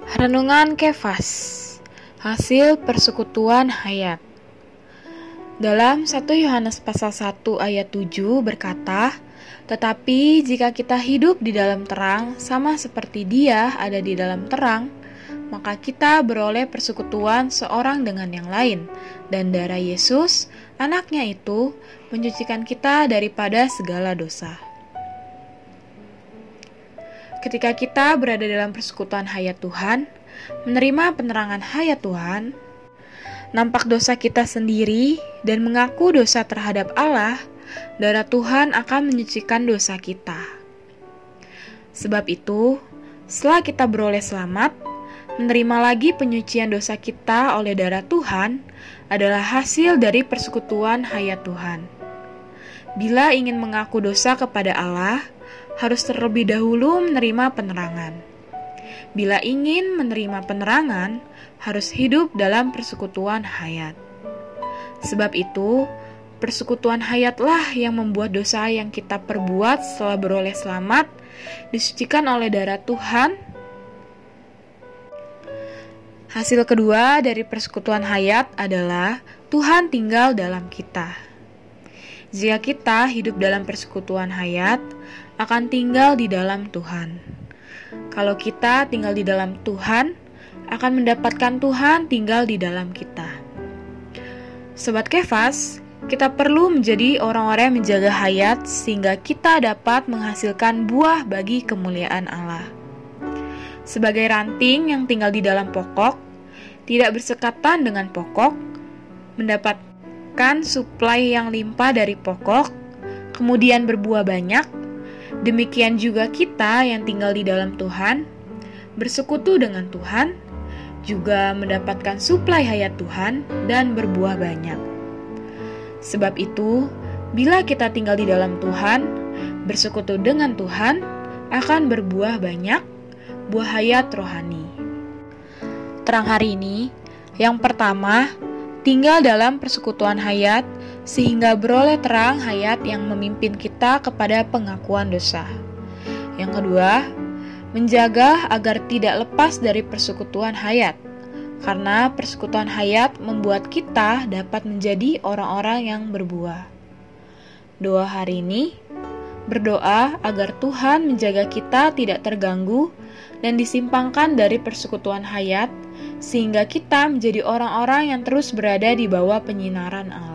Renungan Kefas. Hasil persekutuan hayat. Dalam 1 Yohanes pasal 1 ayat 7 berkata, Tetapi jika kita hidup di dalam terang, sama seperti dia ada di dalam terang, maka kita beroleh persekutuan seorang dengan yang lain, dan darah Yesus, anaknya itu, mencucikan kita daripada segala dosa. Ketika kita berada dalam persekutuan hayat Tuhan, menerima penerangan hayat Tuhan, nampak dosa kita sendiri, dan mengaku dosa terhadap Allah, darah Tuhan akan menyucikan dosa kita. Sebab itu, setelah kita beroleh selamat, menerima lagi penyucian dosa kita oleh darah Tuhan adalah hasil dari persekutuan hayat Tuhan. Bila ingin mengaku dosa kepada Allah, harus terlebih dahulu menerima penerangan. Bila ingin menerima penerangan, harus hidup dalam persekutuan hayat. Sebab itu, persekutuan hayatlah yang membuat dosa yang kita perbuat setelah beroleh selamat disucikan oleh darah Tuhan. Hasil kedua dari persekutuan hayat adalah Tuhan tinggal dalam kita. Jika kita hidup dalam persekutuan hayat, akan tinggal di dalam Tuhan. Kalau kita tinggal di dalam Tuhan, akan mendapatkan Tuhan tinggal di dalam kita. Sobat Kefas, kita perlu menjadi orang-orang yang menjaga hayat sehingga kita dapat menghasilkan buah bagi kemuliaan Allah. Sebagai ranting yang tinggal di dalam pokok, tidak bersekatan dengan pokok, mendapat mendapatkan suplai yang limpah dari pokok, kemudian berbuah banyak. Demikian juga kita yang tinggal di dalam Tuhan, bersekutu dengan Tuhan, juga mendapatkan suplai hayat Tuhan dan berbuah banyak. Sebab itu, bila kita tinggal di dalam Tuhan, bersekutu dengan Tuhan, akan berbuah banyak buah hayat rohani. Terang hari ini, yang pertama, tinggal dalam persekutuan hayat, sehingga beroleh terang hayat yang memimpin kita kepada pengakuan dosa. Yang kedua, menjaga agar tidak lepas dari persekutuan hayat, karena persekutuan hayat membuat kita dapat menjadi orang-orang yang berbuah. Doa hari ini berdoa agar Tuhan menjaga kita tidak terganggu dan disimpangkan dari persekutuan hayat, sehingga kita menjadi orang-orang yang terus berada di bawah penyinaran Allah.